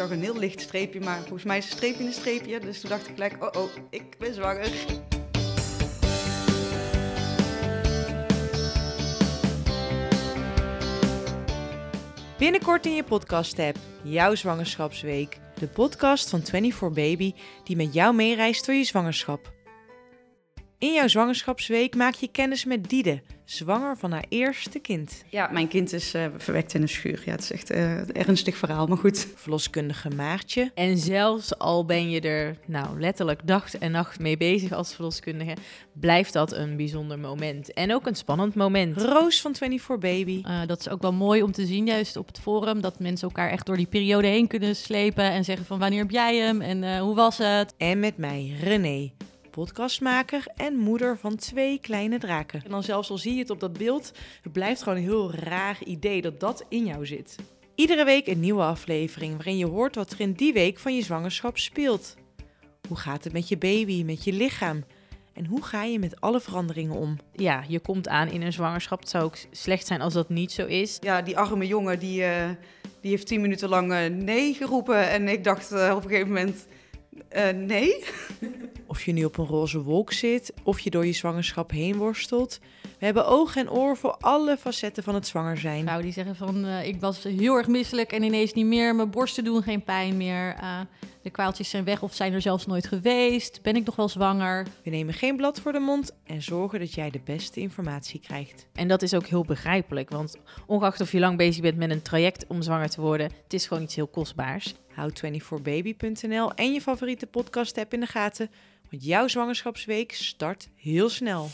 zag een heel licht streepje, maar volgens mij is een streepje een streepje. Dus toen dacht ik gelijk, oh oh, ik ben zwanger. Binnenkort in je podcast-app, jouw zwangerschapsweek. De podcast van 24 Baby die met jou meereist door je zwangerschap. In jouw zwangerschapsweek maak je kennis met Diede, zwanger van haar eerste kind. Ja, mijn kind is uh, verwekt in een schuur. Ja, het is echt uh, een ernstig verhaal, maar goed. Verloskundige Maartje. En zelfs al ben je er nou letterlijk dag en nacht mee bezig als verloskundige, blijft dat een bijzonder moment. En ook een spannend moment. Roos van 24 Baby. Uh, dat is ook wel mooi om te zien, juist op het forum, dat mensen elkaar echt door die periode heen kunnen slepen en zeggen van wanneer heb jij hem en hoe was het? En met mij, René podcastmaker en moeder van twee kleine draken. En dan zelfs al zie je het op dat beeld, het blijft gewoon een heel raar idee dat dat in jou zit. Iedere week een nieuwe aflevering waarin je hoort wat er in die week van je zwangerschap speelt. Hoe gaat het met je baby, met je lichaam? En hoe ga je met alle veranderingen om? Ja, je komt aan in een zwangerschap. Het zou ook slecht zijn als dat niet zo is. Ja, die arme jongen die, uh, die heeft tien minuten lang uh, nee geroepen. En ik dacht uh, op een gegeven moment, nee. Of je nu op een roze wolk zit, of je door je zwangerschap heen worstelt. We hebben oog en oor voor alle facetten van het zwanger zijn. Vrouwen die zeggen van, uh, ik was heel erg misselijk en ineens niet meer. Mijn borsten doen geen pijn meer. Uh, de kwaaltjes zijn weg of zijn er zelfs nooit geweest. Ben ik nog wel zwanger? We nemen geen blad voor de mond en zorgen dat jij de beste informatie krijgt. En dat is ook heel begrijpelijk, want ongeacht of je lang bezig bent met een traject om zwanger te worden, het is gewoon iets heel kostbaars. Houd 24baby.nl en je favoriete podcast app in de gaten, want jouw zwangerschapsweek start heel snel.